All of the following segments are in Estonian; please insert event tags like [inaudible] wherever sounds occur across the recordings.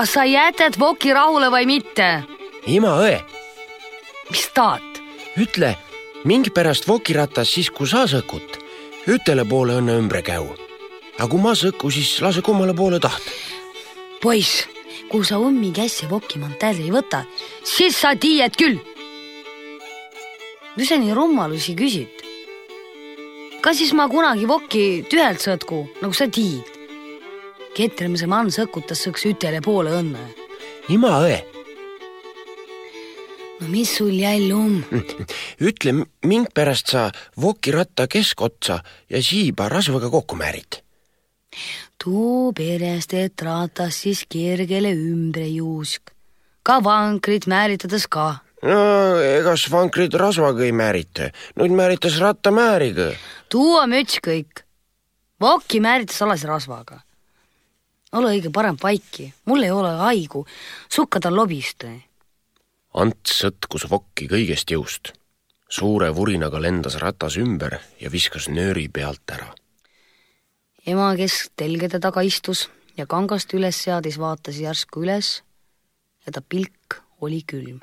Kas sa jätad Voki rahule või mitte? ima õe, mis taad? ütle, mingi pärast vokiratas siis, kui sa sõkut, ütele poole õnne ümbre käu. aga kui ma sõku, siis lase kummale poole taht. poiss, kui sa ummi kässi Voki mantelli ei võta, siis sa tiied küll. mis sa nii rummalusi küsid? kas siis ma kunagi Voki tühelt sõtku, nagu sa tiid? Ketremise mann sõkutas sõks ütele poole õnne. ima õe, no mis sul jälle um? [laughs] ütle, ming pärast sa vokiratta keskotsa ja siiba rasvaga kokku määrid. tuu perest, et ratas siis kergele ümbre juusk. ka vankrit määritades ka. no egas vankrid rasvaga ei määrita, nüüd määritas rattamääriga. tuua müts kõik. Vokki määritas alasi rasvaga. Ole õige, parem paiki, mul ei ole haigu, sukka tal lobist Ants sõtkus vokki kõigest jõust. suure vurinaga lendas ratas ümber ja viskas nööri pealt ära. ema, kes telgede taga istus ja kangast üles seadis, vaatas järsku üles ja ta pilk oli külm.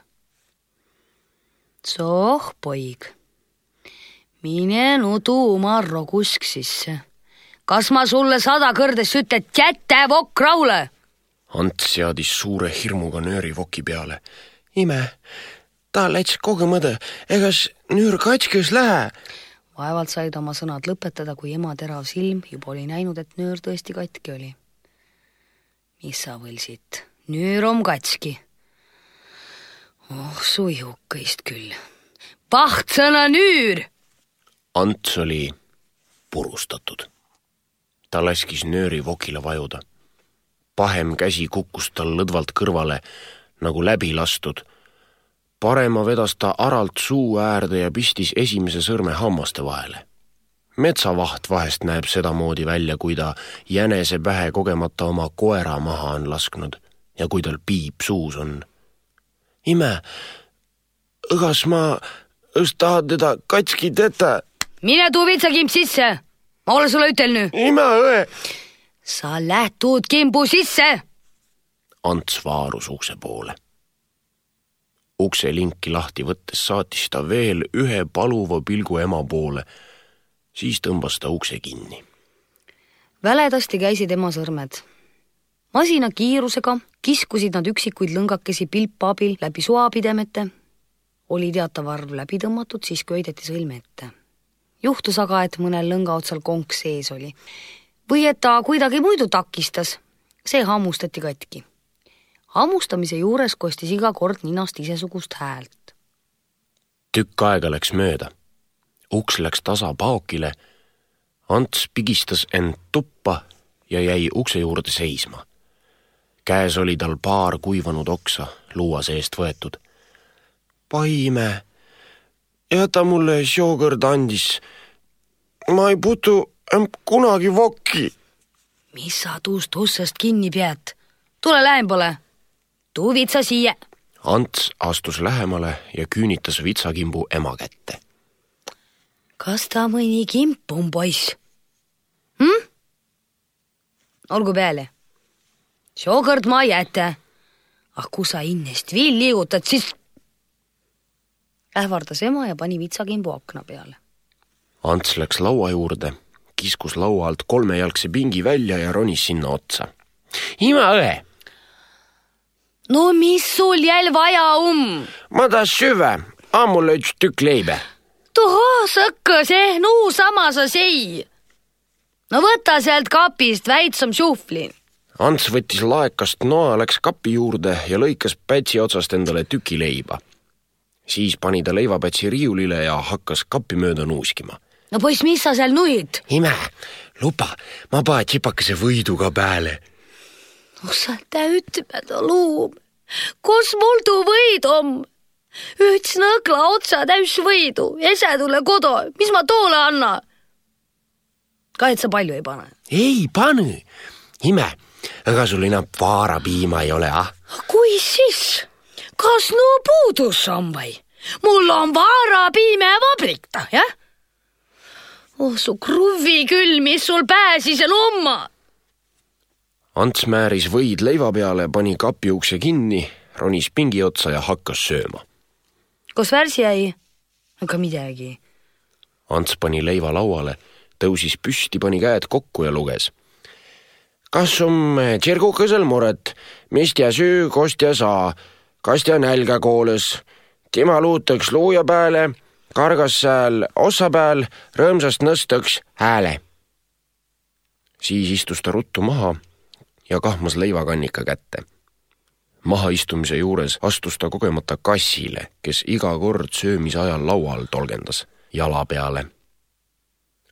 soh, poig, mine nudu oma rogusk sisse. Kas ma sulle sada kõrdes ütlen, jäta vokk rahule? Ants seadis suure hirmuga nööri voki peale ime, ta läts kogemõde, egas nüür katskes lähe. vaevalt said oma sõnad lõpetada, kui ema terav silm juba oli näinud, et nöör tõesti katki oli. mis sa võlsid, nöör on katski. oh su juhkaist küll. vahtsõna nüür. Ants oli purustatud. Ta laskis nööri vokile vajuda. pahem käsi kukkus tal lõdvalt kõrvale nagu läbi lastud. parema vedas ta aralt suu äärde ja pistis esimese sõrme hammaste vahele. metsavaht vahest näeb sedamoodi välja, kui ta jänese pähe kogemata oma koera maha on lasknud ja kui tal piip suus on. ime, õgas ma, õs tahad teda katski tetä? mine too vitsakimp sisse, ma olen sulle ütelnud. ime õe. sa lähtud kimbu sisse Ants vaarus ukse poole. ukse linki lahti võttes saatis ta veel ühe paluva pilgu ema poole. siis tõmbas ta ukse kinni. väledasti käisid ema sõrmed. masina kiirusega kiskusid nad üksikuid lõngakesi pilpa abil läbi suapidemete. oli teatav arv läbi tõmmatud, siis köideti sõlme ette. Juhtus aga, et mõnel lõnga otsal konks sees oli või et ta kuidagi muidu takistas, see hammustati katki hammustamise juures kostis iga kord ninast isesugust häält. tükk aega läks mööda. uks läks tasa paokile. Ants pigistas end tuppa ja jäi ukse juurde seisma. käes oli tal paar kuivanud oksa luua seest võetud. Paime, jäta mulle joogõrd andis. ma ei puutu kunagi vokki. mis sa tuust ussest kinni pead? tule lähemale tuu vitsa siia. Ants astus lähemale ja küünitas vitsakimbu ema kätte. kas ta mõni kimp on, poiss hm?? olgu peale. seekord ma ei jäta. ah kui sa innest viil liigutad, siis. Ähvardas ema ja pani vitsakimbu akna peale. Ants läks laua juurde, kiskus laua alt kolmejalgse pingi välja ja ronis sinna otsa. ima õe no mis sul jälle vaja um? ma tahan süve, anna mulle üks tükk leiba. tohoo, sõkka see, no sama sa sei. no võta sealt kapist väiksem šufli. Ants võttis laekast noa, läks kapi juurde ja lõikas pätsi otsast endale tüki leiba. Siis pani ta leivapätsi riiulile ja hakkas kapi mööda nuuskima. no poiss, mis sa seal nuhid? ime, luba, ma panen tsipakese võiduga peale oh sa täütmed luum, kus mul tuu võid om? üts nõkla otsa täis võidu, ese tule kodu, mis ma toole anna? ka et sa palju ei pane? ei pane, ime, ega sul enam vaarapiima ei ole, ah? kui siis, kas no puudus on või? mul on vaarapiimevabrik, ta, jah? oh su kruvi küll, mis sul pääsis ja lomma Ants määris võid leiva peale, pani kapi ukse kinni, ronis pingi otsa ja hakkas sööma. kus värsi jäi? aga midagi. Ants pani leiva lauale, tõusis püsti, pani käed kokku ja luges. kas on tsirgukesel muret, mist ja süü, kost ja saa, kast ja nälga kooles, tema luutaks luuja peale, kargas sääl ossa peal, rõõmsast nõstaks hääle. siis istus ta ruttu maha ja kahmas leivakannika kätte mahaistumise juures astus ta kogemata kassile, kes iga kord söömise ajal laual tolgendas jala peale.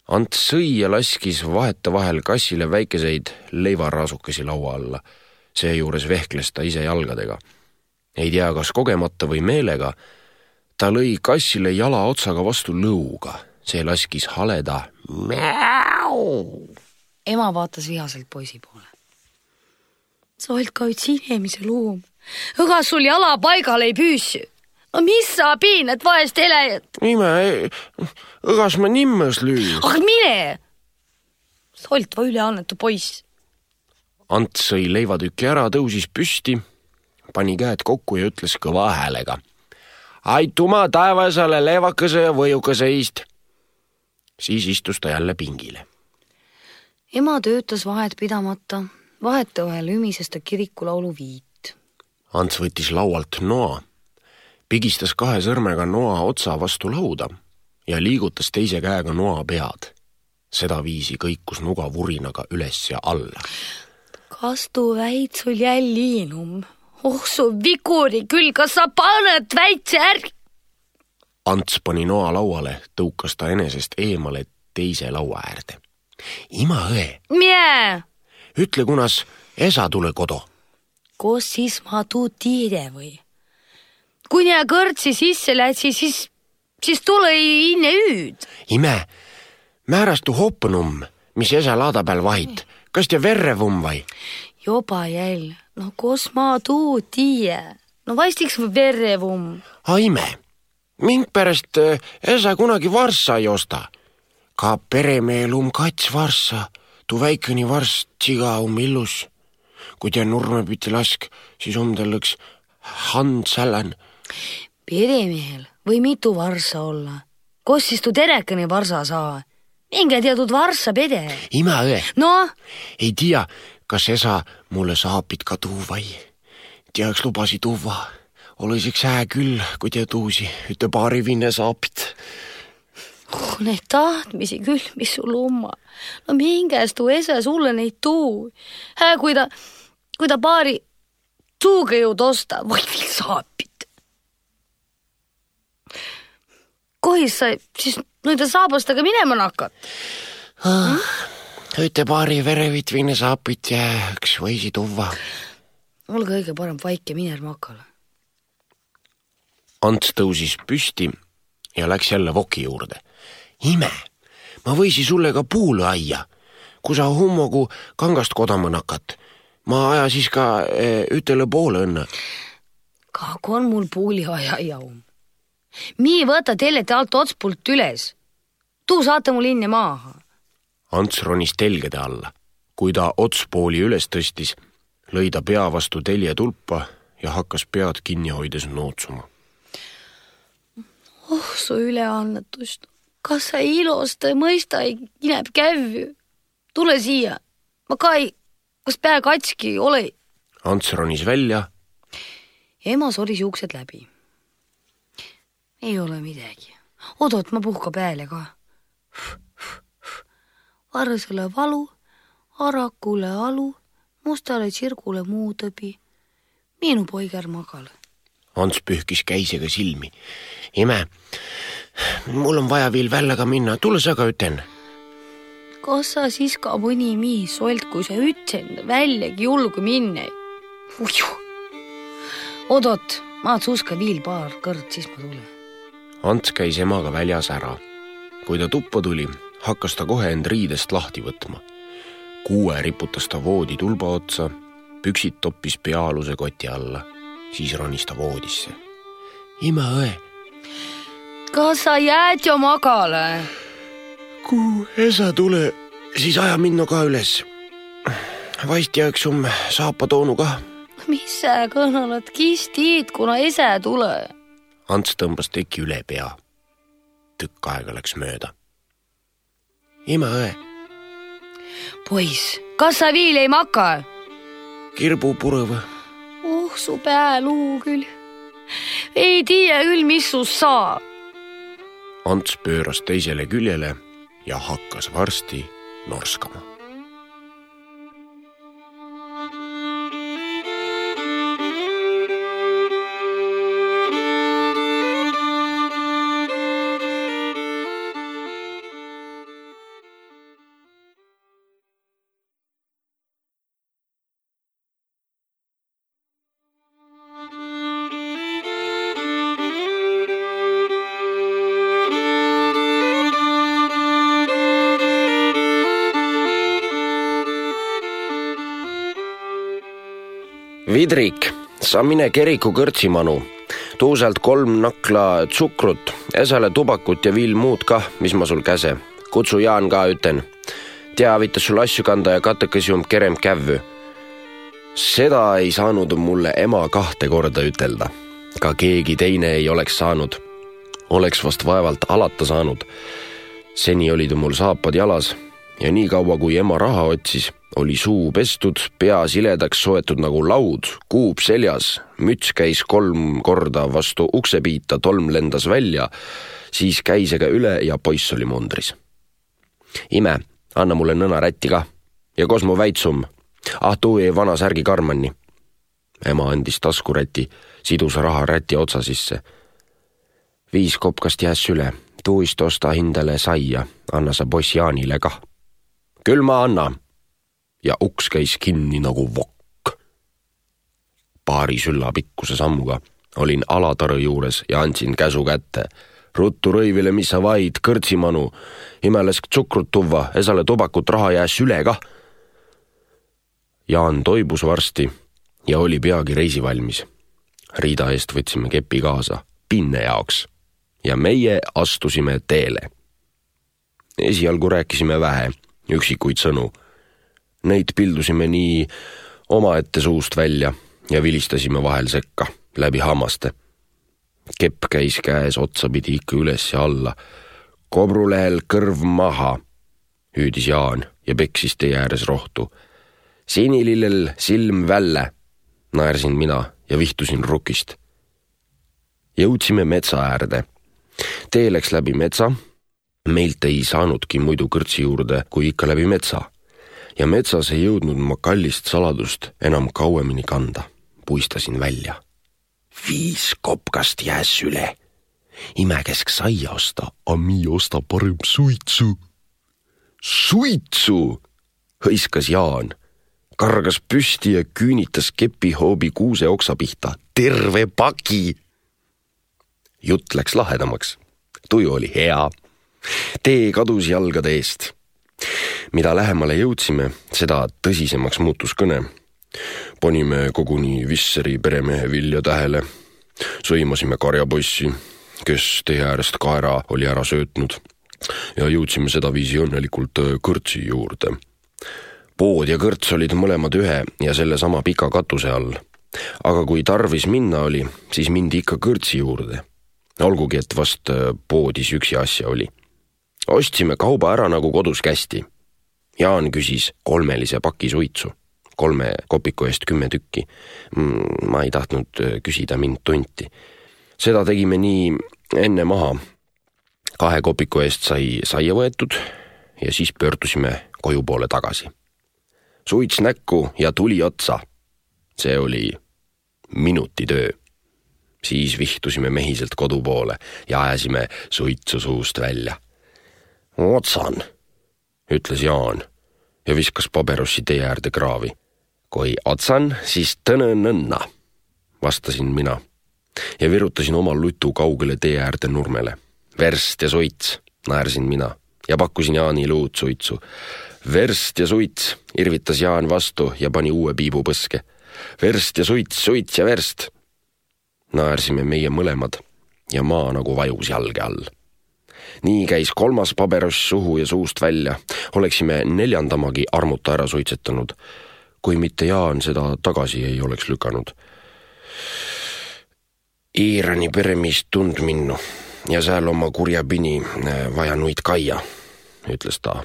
Ants sõi ja laskis vahetevahel kassile väikeseid leivaraasukesi laua alla. seejuures vehkles ta ise jalgadega. Ei tea, kas kogemata või meelega, ta lõi kassile jala otsaga vastu lõuga, see laskis haleda mäu. ema vaatas vihaselt poisi poole sa oled ka üks inimese loom. ega sul jala paigal ei püsi. no mis sa piinad vaest elajat? ime, õgas ma nimmes lüü. ah mine! sa oled va üleannetu poiss. Ants sõi leivatüki ära, tõusis püsti, pani käed kokku ja ütles kõva häälega. aituma taevasele leevakese ja võiukese eest. siis istus ta jälle pingile. ema töötas vahet pidamata vahetevahel ümises ta kirikulaulu viit. Ants võttis laualt noa, pigistas kahe sõrmega noa otsa vastu lauda ja liigutas teise käega noa pead. sedaviisi kõikus nuga vurinaga üles ja alla. kas tuu väit sul jälliinum? Oh su viguri küll, kas sa paned väitse ärg-? Ants pani noa lauale, tõukas ta enesest eemale teise laua äärde. ima õe. mine ütle, kunas esa tule kodu. kus siis ma tuu tiire või? kui nii kõrtsi sisse lähed, siis, siis, tule inne hüüd. ime, määrastu hoppenumm, mis esa laada peal vahit, kas te verrevumm vai? juba jälle, no kus ma tuu tiie, no vastiks verrevumm. a ime, mind pärast äh, esa kunagi varssa ei osta. ka peremeelum kats varssa tuu väikene varst siga um illus. kui te nurme pidi lask, siis um tal üks hand sälän. peremehel või mitu varsa olla. kus siis tuu terekene varsa saa? minge teatud varsa pede. ima õe. noh? ei tea, kas esa mulle saapid ka tuu vai. teaks lubasi tuua. olisiks hää küll, kui te tuusi üte paari vinne saapid oh, neid tahtmisi küll, mis sul umma. no minges tuu ese sulle neid tuu. hää, kui ta, kui ta paari tuugejõud osta, või veel saapid. kohis sa siis nende saabastega minema nakkad ah,? Üte paari verevitviine saapid ja üks võisi tuua. mul kõige parem vaike minema hakata. Ants tõusis püsti ja läks jälle voki juurde ime, ma võisi sulle ka puule aia, kui sa hummogu kangast kodama nakat. ma aja siis ka e, ütele poole õnne. Kagu on mul puuliaia jaum. Mii võta tellete alt otspult üles. tuu saate mul inne maaha. Ants ronis telgede alla. kui ta otspooli üles tõstis, lõi ta pea vastu telje tulpa ja hakkas pead kinni hoides nootsuma. oh su üleannetust kas sa ilosta ei mõista, ei ineb kävvü? tule siia, ma ka ei, kas pea katski ole? Ants ronis välja. ema soris juuksed läbi. ei ole midagi, oot-oot, ma puhka peale ka. Varsele valu, arakule alu, mustale tsirgule muu tõbi. minu poig ärg magale. Ants pühkis käisega silmi. ime mul on vaja veel väljaga minna, tule sa ka ütlen. kas sa siis ka mõni miis old, kui sa ütlen väljagi julgu minna? oot-oot, ma suuska viil paar kõrd, siis ma tulen. Ants käis emaga väljas ära. kui ta tuppa tuli, hakkas ta kohe end riidest lahti võtma. kuue riputas ta voodi tulba otsa, püksid toppis peaaluse koti alla, siis ronis ta voodisse. ima õe kas sa jääd ju magale? kui esa tule, siis aja minna ka üles. vaist jääks um saapatoonu kah. mis sa kõneled, kis tiid, kuna ise tule? Ants tõmbas teki üle pea. tükk aega läks mööda. Ima õe. poiss, kas sa viil ei maka? kirbupurõv. oh su pääluu küll. ei tea küll, mis sust saab. Ants pööras teisele küljele ja hakkas varsti norskama Vidrik, sa mine keriku kõrtsimanu, tuu sealt kolm nakla tsukrut, esale tubakut ja viil muud kah, mis ma sul käse. kutsu Jaan ka, ütlen. teavitas sul asju kanda ja katekesi um kerem kävvü. seda ei saanud mulle ema kahte korda ütelda. ka keegi teine ei oleks saanud. oleks vast vaevalt alata saanud. seni olid mul saapad jalas ja niikaua kui ema raha otsis oli suu pestud, pea siledaks soetud nagu laud, kuup seljas, müts käis kolm korda vastu uksepiita, tolm lendas välja, siis käisega üle ja poiss oli mundris. ime, anna mulle nõnarätti kah ja kos mu väitsum. ah, tuu jäi vana särgi karmanni. ema andis taskuräti, sidus raha räti otsa sisse. viis kopkast jääs üle, tuist osta hindale saia, anna sa poiss Jaanile kah. Küll ma anna ja uks käis kinni nagu vokk. paari sülla pikkuse sammuga olin alatarõ juures ja andsin käsu kätte. ruttu rõivile, mis sa vaid, kõrtsimanu, imelesk tsukrut tuua, esale tubakut raha jääs üle kah. Jaan toibus varsti ja oli peagi reisivalmis. riida eest võtsime kepi kaasa pinne jaoks ja meie astusime teele. esialgu rääkisime vähe, üksikuid sõnu Neid pildusime nii omaette suust välja ja vilistasime vahel sekka läbi hammaste. kepp käis käes otsapidi ikka üles ja alla. kobrulehel kõrv maha, hüüdis Jaan ja peksis tee ääres rohtu. sinilillel silm välle, naersin mina ja vihtusin rukist. jõudsime metsa äärde. tee läks läbi metsa. Meilt ei saanudki muidu kõrtsi juurde kui ikka läbi metsa ja metsas ei jõudnud ma kallist saladust enam kauemini kanda. puistasin välja. viis kopkast jääs üle. imekesk saia osta, Ami osta parem suitsu. suitsu, hõiskas Jaan, kargas püsti ja küünitas kepihoobi kuuse oksa pihta. terve pagi. jutt läks lahedamaks. tuju oli hea. Tee kadus jalgade eest mida lähemale jõudsime, seda tõsisemaks muutus kõne. panime koguni Visseri peremehe Vilja tähele, sõimasime karjapoissi, kes tee äärest kaera oli ära söötnud ja jõudsime sedaviisi õnnelikult äh, kõrtsi juurde. pood ja kõrts olid mõlemad ühe ja sellesama pika katuse all. aga kui tarvis minna oli, siis mindi ikka kõrtsi juurde. olgugi, et vast äh, poodis üksi asja oli ostsime kauba ära nagu kodus kästi. Jaan küsis kolmelise paki suitsu, kolme kopiku eest kümme tükki. Mm, ma ei tahtnud äh, küsida mind tunti. seda tegime nii enne maha. kahe kopiku eest sai saia võetud ja siis pöördusime koju poole tagasi. suits näkku ja tuli otsa. see oli minuti töö siis vihtusime mehiselt kodu poole ja ajasime suitsu suust välja otsan, ütles Jaan ja viskas paberossi tee äärde kraavi. kui otsan, siis tõne nõnna, vastasin mina ja virutasin oma lutu kaugele tee äärde nurmele. verst ja suits, naersin mina ja pakkusin Jaanile uut suitsu. verst ja suits, irvitas Jaan vastu ja pani uue piibu põske. verst ja suits, suits ja verst. naersime meie mõlemad ja maa nagu vajus jalge all nii käis kolmas pabeross suhu ja suust välja, oleksime neljandamagi armuta ära suitsetanud. kui mitte Jaan seda tagasi ei oleks lükanud. Iirani peremees tund minnu ja seal oma kurja pini äh, vaja nuid kaia, ütles ta.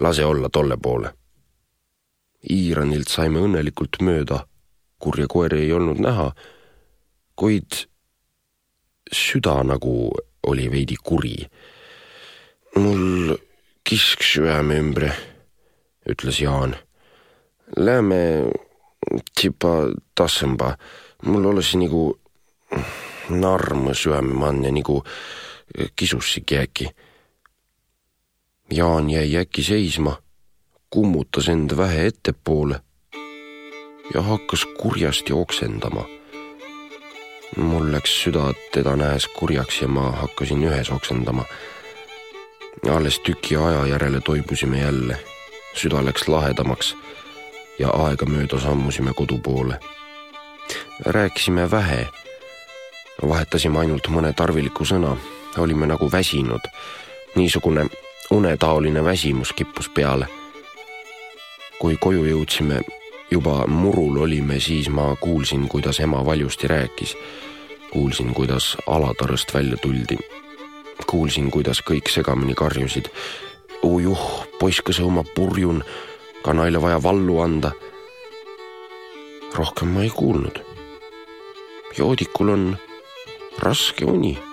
lase olla tolle poole. Iiranilt saime õnnelikult mööda, kurja koeri ei olnud näha, kuid süda nagu oli veidi kuri. mul kisk südame ümber, ütles Jaan. Lähme tipa tassemba, mul oleks nagu narm südamemanne nagu kisussi äkki. Jaan jäi äkki seisma, kummutas end vähe ettepoole ja hakkas kurjasti oksendama. Mul läks süda teda nähes kurjaks ja ma hakkasin ühes oksendama. alles tüki aja järele toibusime jälle, süda läks lahedamaks ja aegamööda sammusime kodu poole. rääkisime vähe vahetasime ainult mõne tarviliku sõna, olime nagu väsinud. niisugune unetaoline väsimus kippus peale. kui koju jõudsime, juba murul olime, siis ma kuulsin, kuidas ema valjusti rääkis. kuulsin, kuidas alatarõst välja tuldi. kuulsin, kuidas kõik segamini karjusid. ujuh, poiskese oma purjun, kanaile vaja vallu anda. rohkem ma ei kuulnud. joodikul on raske uni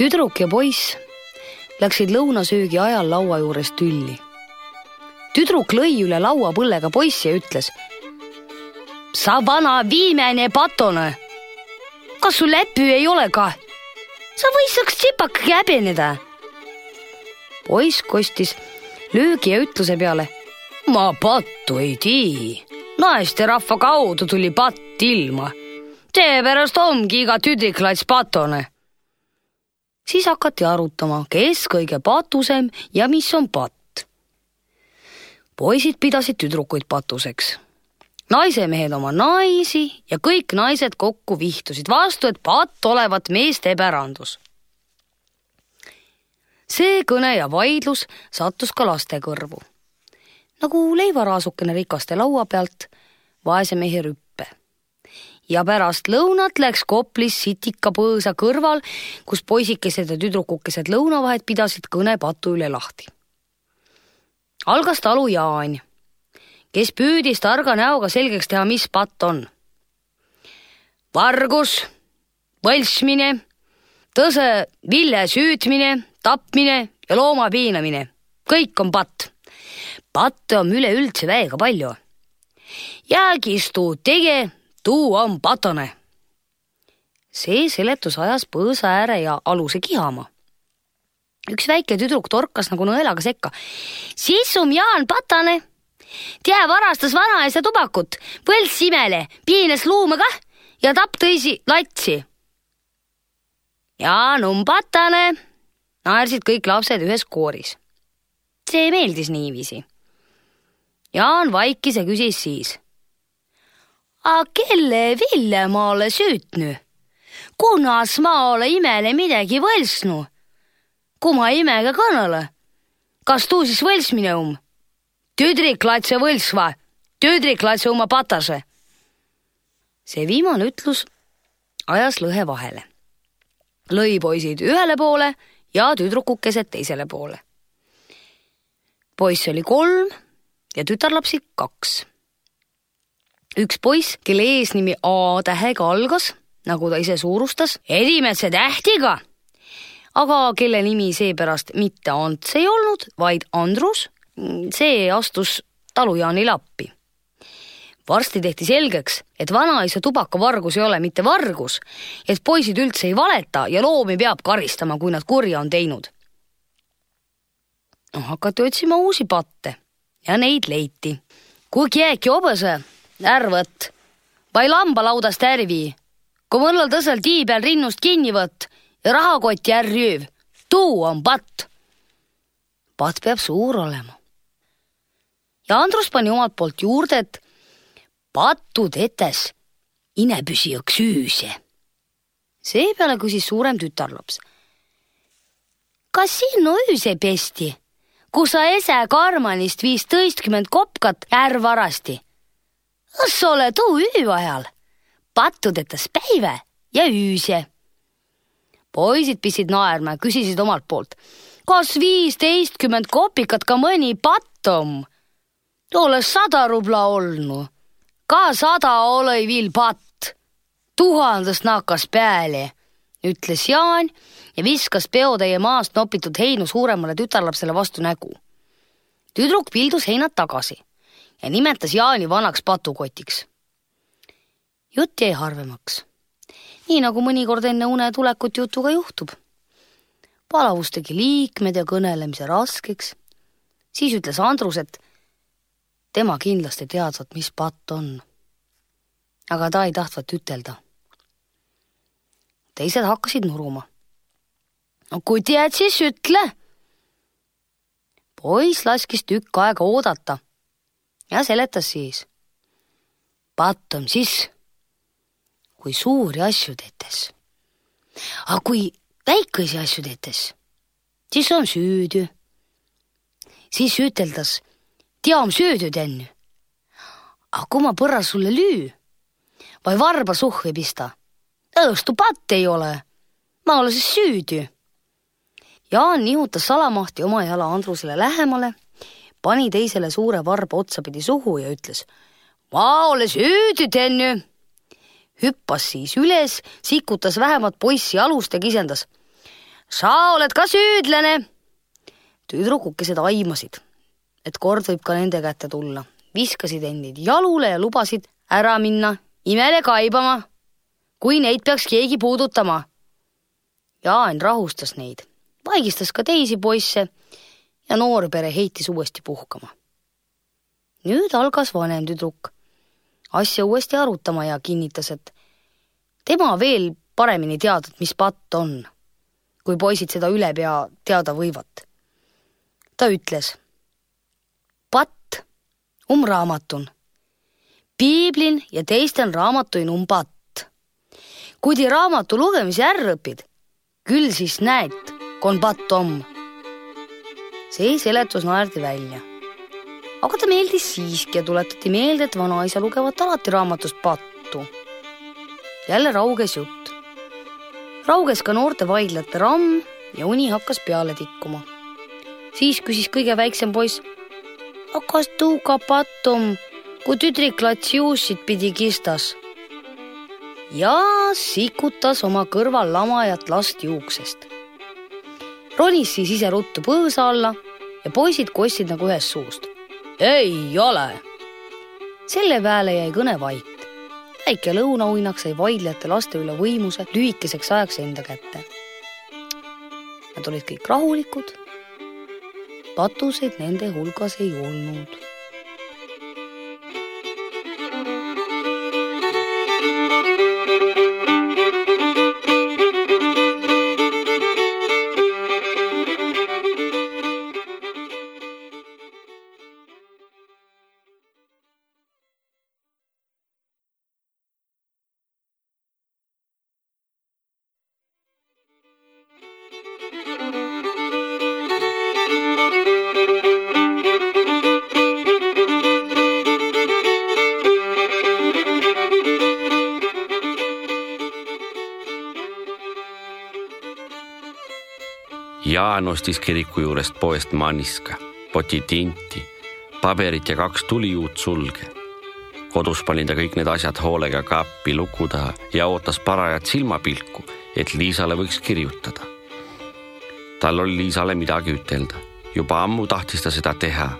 tüdruk ja poiss läksid lõunasöögi ajal laua juures tülli. tüdruk lõi üle lauapõllega poissi ja ütles. sa vana viimane patone. kas sul läppi ei ole ka? sa võiks tsipakagi häbeneda. poiss kostis löögi ja ütluse peale. ma pattu ei tii. naisterahva kaudu tuli patt ilma. seepärast ongi iga tüdrik lats patone siis hakati arutama, kes kõige patusem ja mis on patt. poisid pidasid tüdrukuid patuseks, naisemehed oma naisi ja kõik naised kokku vihtusid vastu, et patt olevat meeste pärandus. see kõne ja vaidlus sattus ka laste kõrvu. nagu leivaraasukene rikaste laua pealt vaese mehe rüpp ja pärast lõunat läks Koplis sitikapõõsa kõrval, kus poisikesed ja tüdrukukesed lõunavahet pidasid kõne patu üle lahti. algas talu Jaan, kes püüdis targa näoga selgeks teha, mis patt on. vargus, võltsmine, tõse vilja süüdmine, tapmine ja looma piinamine, kõik on patt. patte on üleüldse väega palju. jäägistu tege tuu on patone. see seletus ajas põõsa ääre ja aluse kihama. üks väike tüdruk torkas nagu nõelaga sekka. sissum Jaan Patane. tea varastas vanaisa tubakut, võlts imele, piines luume kah ja tapp tõisi latsi. Jaan on patane, naersid kõik lapsed ühes kooris. see meeldis niiviisi. Jaan vaikis ja küsis siis A kelle Ville ma ole süütnu? kunas ma ole imele midagi võlsnu? kui ma imega kõnele, kas tuu siis võlsmine um? tüdrik latse võlsva, tüdrik latse oma patase. see viimane ütlus ajas lõhe vahele. lõi poisid ühele poole ja tüdrukukesed teisele poole. poiss oli kolm ja tütarlapsi kaks üks poiss, kelle eesnimi A tähega algas, nagu ta ise suurustas, Edimetsa tähtiga, aga kelle nimi seepärast mitte Ants ei olnud, vaid Andrus, see astus talujaanile appi varsti tehti selgeks, et vanaisa tubakavargus ei ole mitte vargus, et poisid üldse ei valeta ja loomi peab karistama, kui nad kurja on teinud. hakati otsima uusi patte ja neid leiti. kui keegi hobuse ärvõtt vai lambalaudast ärvi, kui mõnel tõsel tii peal rinnust kinni võtt ja rahakotti ärrüüv, tuu on patt. patt peab suur olema. ja Andrus pani omalt poolt juurde, et pattud etes ine püsiõks üüse. seepeale küsis suurem tütarlaps. kas sinnu üüse pesti, kus sa ese karmanist viis tõistkümmend kopkat ärvarasti? Kas sa oled üü ajal? pattudetas päive ja üüse. poisid pistsid naerma ja küsisid omalt poolt, kas viisteistkümmend kopikat ka mõni patt on? oleks sada rubla olnud ka sada ole viil patt. tuhandest naakas peale, ütles Jaan ja viskas peotäie maast nopitud heinu suuremale tütarlapsele vastu nägu. tüdruk pildus heinad tagasi ja nimetas Jaani vanaks patukotiks. jutt jäi harvemaks. nii nagu mõnikord enne unetulekut jutuga juhtub. palavus tegi liikmed ja kõnelemise raskeks. siis ütles Andrus, et tema kindlasti teadvat, mis patt on. aga ta ei tahtvat ütelda. teised hakkasid nuruma. no kui tead, siis ütle. poiss laskis tükk aega oodata ja seletas siis. patt on siis, kui suuri asju teetes. aga kui väikesi asju teetes, siis on süüdi. siis üteldas team söödud enne. aga kui ma põrra sulle lüü või varba suhvi pista, õõstu patt ei ole. ma olen siis süüdi. Jaan nihutas salamahti oma jala Andrusele lähemale, pani teisele suure varba otsapidi suhu ja ütles. ma olen süüdi enne. hüppas siis üles, sikutas vähemalt poissi alust ja kisendas. sa oled ka süüdlane. tüdrukukesed aimasid et kord võib ka nende kätte tulla. viskasid endid jalule ja lubasid ära minna imele kaibama, kui neid peaks keegi puudutama. Jaan rahustas neid, vaigistas ka teisi poisse ja noor pere heitis uuesti puhkama. nüüd algas vanem tüdruk asja uuesti arutama ja kinnitas, et tema veel paremini teadnud, mis patt on, kui poisid seda ülepea teada võivad. ta ütles patt um raamatun. piiblin ja teistel raamatuin um patt. kui te raamatu lugemise ära õpid, küll siis näed, kon patt om. See seletus naerdi välja. aga ta meeldis siiski ja tuletati meelde, et vanaisa lugevat alati raamatust pattu. jälle rauges jutt. rauges ka noorte vaidlate ramm ja uni hakkas peale tikkuma. siis küsis kõige väiksem poiss hakkas tuuga pattum, kui tüdrik latsiuusid pidi kistas. ja sikutas oma kõrval lamajat last juuksest. Ronis siis ise ruttu põõsa alla ja poisid kostsid nagu ühest suust. ei ole. selle peale jäi kõne vait. väike lõunauinak sai vaidlejate laste üle võimuse lühikeseks ajaks enda kätte. Nad olid kõik rahulikud patuseid nende hulgas ei olnud. Ostis kiriku juurest poest manniska, poti tinti, paberit ja kaks tuliuut sulge. kodus pani ta kõik need asjad hoolega kappi luku taha ja ootas parajat silmapilku, et Liisale võiks kirjutada. tal oli Liisale midagi ütelda, juba ammu tahtis ta seda teha,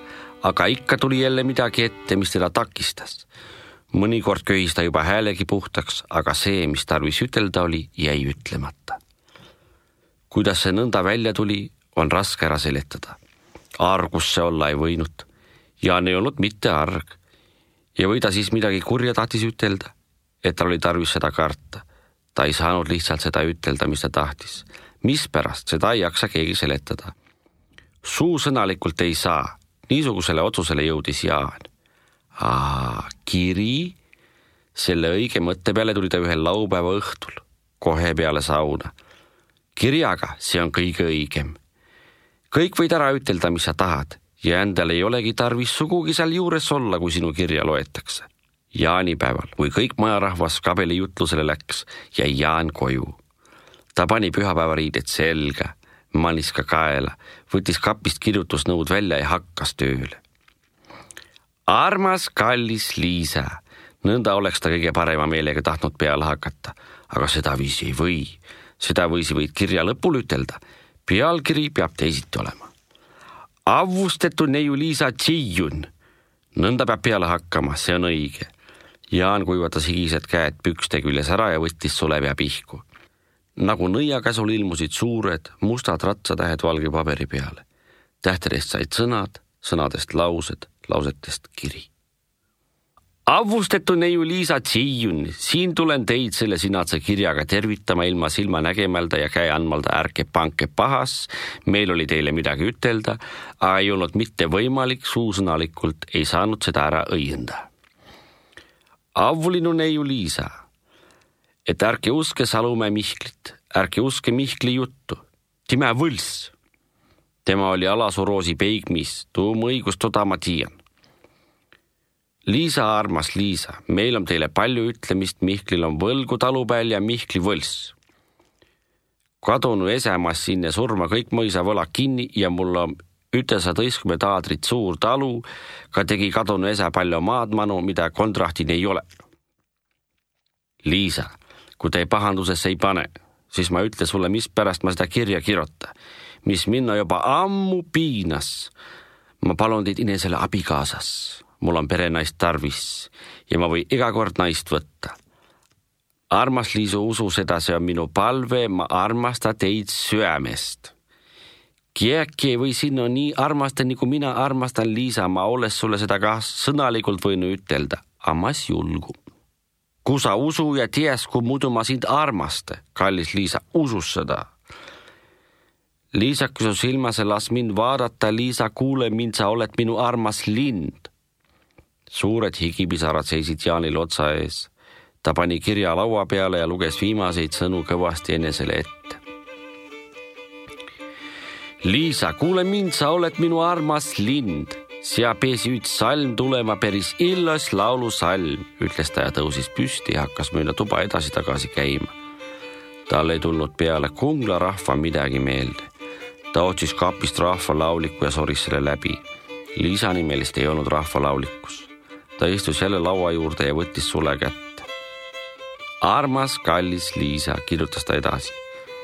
aga ikka tuli jälle midagi ette, mis teda takistas. mõnikord köhis ta juba häälegi puhtaks, aga see, mis tarvis ütelda oli, jäi ütlemata kuidas see nõnda välja tuli, on raske ära seletada. argus see olla ei võinud. Jaan ei olnud mitte arg ja või ta siis midagi kurja tahtis ütelda, et tal oli tarvis seda karta. ta ei saanud lihtsalt seda ütelda, mis ta tahtis. mispärast, seda ei jaksa keegi seletada. suusõnalikult ei saa, niisugusele otsusele jõudis Jaan. aa, kiri? selle õige mõtte peale tuli ta ühel laupäeva õhtul, kohe peale sauna. kirjaga, see on kõige õigem. Kõik võid ära ütelda, mis sa tahad ja endal ei olegi tarvis sugugi seal juures olla, kui sinu kirja loetakse. jaanipäeval, kui kõik majarahvas kabelijutlusele läks, jäi Jaan koju. ta pani pühapäevariided selga, maniska kaela, võttis kapist kirjutusnõud välja ja hakkas tööle. armas kallis Liisa, nõnda oleks ta kõige parema meelega tahtnud peale hakata, aga sedaviisi ei või. sedaviisi võid kirja lõpule ütelda. Pealkiri peab teisiti olema avvustetu neiu Liisa Tšijun. nõnda peab peale hakkama, see on õige. Jaan kuivatas higised käed pükste küljes ära ja võttis sulepea pihku. nagu nõiakäsul ilmusid suured mustad ratsatähed valge paberi peale. tähtedest said sõnad, sõnadest laused, lausetest kiri avvustetu neiu Liisa Tsiiun, siin tulen teid selle sinadse kirjaga tervitama ilma silma nägemalda ja käe andmalda, ärge pange pahas. meil oli teile midagi ütelda, aga ei olnud mitte võimalik, suusõnalikult ei saanud seda ära õienda. avulinu neiu Liisa, et ärge uske Salumäe Mihklit, ärge uske Mihkli juttu, time võlss. tema oli Alasuroosi peigmis, tuum õigust toda ma tean Liisa, armas Liisa, meil on teile palju ütlemist, Mihklil on võlgu talupeal ja Mihkli võlss. kadunu esemas sinna surma kõik mõisavõlad kinni ja mul on ütesateistkümne aadrit suur talu, ka tegi kadunu ese palju maadmanu, mida kontrahtil ei ole. Liisa, kui te pahandusesse ei pane, siis ma ütlen sulle, mispärast ma seda kirja kirjutan, mis minna juba ammu piinas. ma palun teid inesele abikaasas mul on perenaist tarvis ja ma võin iga kord naist võtta. armas Liisu, usu seda, see on minu palve, ma armastan teid süämest. keegi ei või sinna nii armastada, nagu mina armastan Liisa, ma olles sulle seda ka sõnalikult võinud ütelda, aga ma ei julgu. kui sa usu ja tead, kui muidu ma sind armastan, kallis Liisa, usu seda Liisakas on silmas ja las mind vaadata, Liisa, kuule mind, sa oled minu armas lind suured higipisarad seisid Jaanil otsa ees. ta pani kirja laua peale ja luges viimaseid sõnu kõvasti enesele ette. Liisa, kuule mind, sa oled minu armas lind, sea peesi üks salm tulema, päris illos laulusalm, ütles ta ja tõusis püsti ja hakkas mööda tuba edasi-tagasi käima. tal ei tulnud peale Kungla rahva midagi meelde. ta otsis kapist rahvalauliku ja soris selle läbi. Liisa nimelist ei olnud rahvalaulikus ta istus jälle laua juurde ja võttis sule kätte. armas kallis Liisa, kirjutas ta edasi.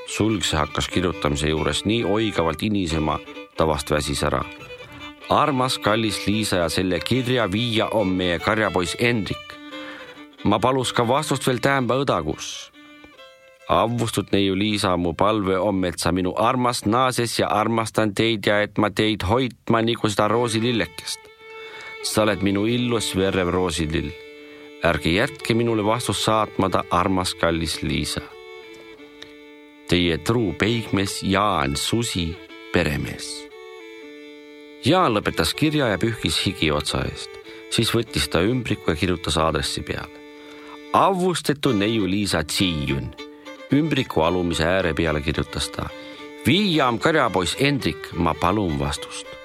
sulgse hakkas kirjutamise juures nii oigavalt inisema, ta vast väsis ära. armas kallis Liisa ja selle kirja viia on meie karjapoiss Hendrik. ma palus ka vastust veel tämba õdagus avvustut neiu Liisa, mu palve on, et sa minu armas naases ja armastan teid ja et ma teid hoidma nagu seda roosilillekest sa oled minu illus verev roosilill. ärge jätke minule vastust saatmata, armas kallis Liisa. Teie truu peigmees Jaan Susi, peremees. Jaan lõpetas kirja ja pühkis higi otsa eest, siis võttis ta ümbriku ja kirjutas aadressi peale. avvustetu neiu Liisa Tsiiun. ümbriku alumise ääre peale kirjutas ta. Viiam karjapoiss Hendrik, ma palun vastust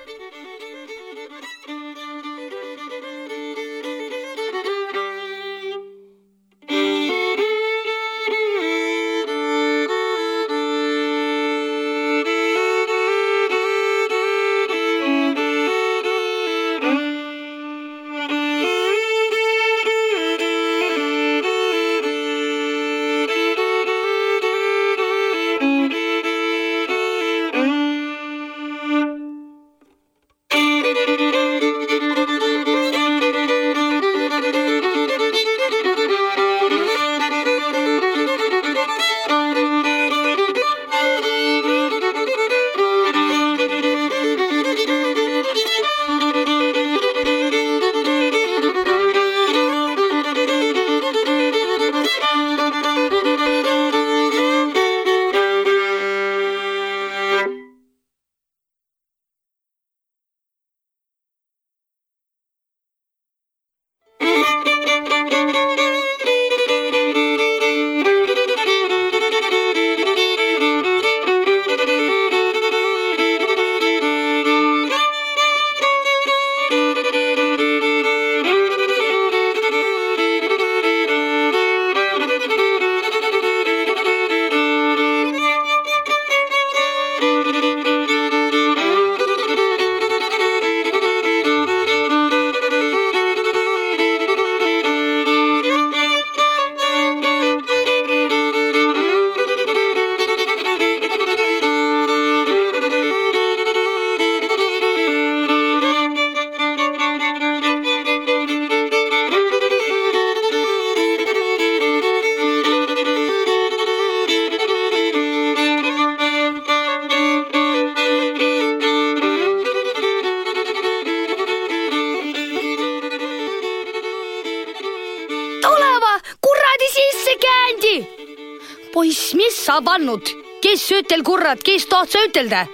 sa pannud, kes ütel kurat, kes tohad sa ütelda?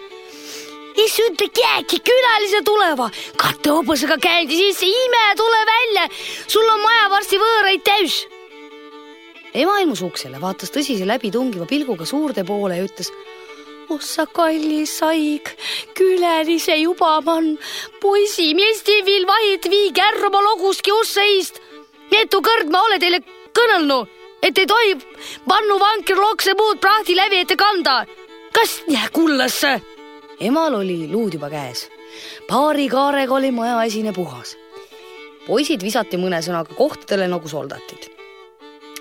kes ütle käeki, külalise tuleva, kattehobusega käidi sisse, ime, tule välja, sul on maja varsti võõraid täis. ema ilmus uksele, vaatas tõsise läbitungiva pilguga suurde poole ja ütles oh sa kallis saig, külelise juba man, poisi, meesti viil vahid vii kärru oma loguski usse eest. mitu kõrd ma ole teile kõnelnud, et ei tohi pannu vankri lokse muud prahti läbi ette kanda. kas jää kullasse? emal oli luud juba käes. paari kaarega oli majaesine puhas. poisid visati mõne sõnaga kohtadele nagu soldatid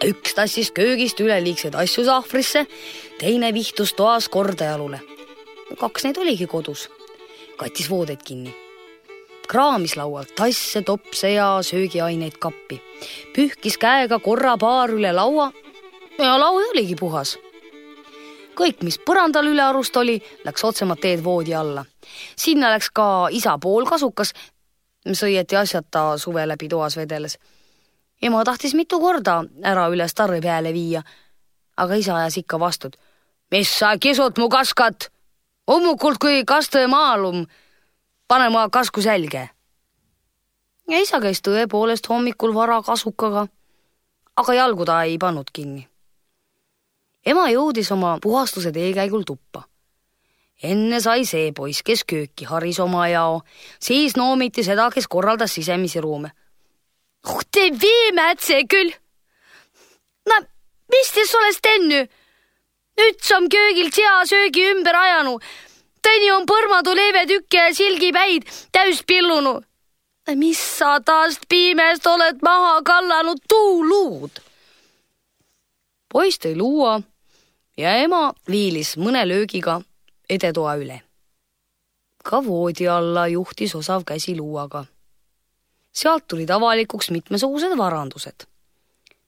üks tassis köögist üleliigseid asju sahvrisse, teine vihtus toas kordajalule. kaks neid oligi kodus, kattis voodeid kinni. kraamis laualt tasse, topse ja söögiaineid kappi, pühkis käega korra paar üle laua ja laud oligi puhas. kõik, mis põrandal ülearust oli, läks otsemat teed voodi alla. sinna läks ka isa poolkasukas, mis õieti asjata suve läbi toas vedeles ema tahtis mitu korda ära üle starri peale viia, aga isa ajas ikka vastu. mis sa kisud mu kaskat? ummukult kui kaste maalum, pane ma kasku selge. ja isa käis tõepoolest hommikul vara kasukaga, aga jalgu ta ei pannud kinni. Ema jõudis oma puhastuse teekäigul tuppa enne sai see poiss, kes kööki haris oma jao, siis noomiti seda, kes korraldas sisemisi ruume oh te veemätse küll. no mis te sellest tennu? nüüd on köögilt seasöögi ümber ajanud. Tõni on põrmadu leevetükke ja silgipäid täis pillunud. mis sa taast piimest oled maha kallanud tuuluud? poiss tõi luua ja ema viilis mõne löögiga edetoa üle. ka voodi alla juhtis osav käsi luuaga sealt tulid avalikuks mitmesugused varandused.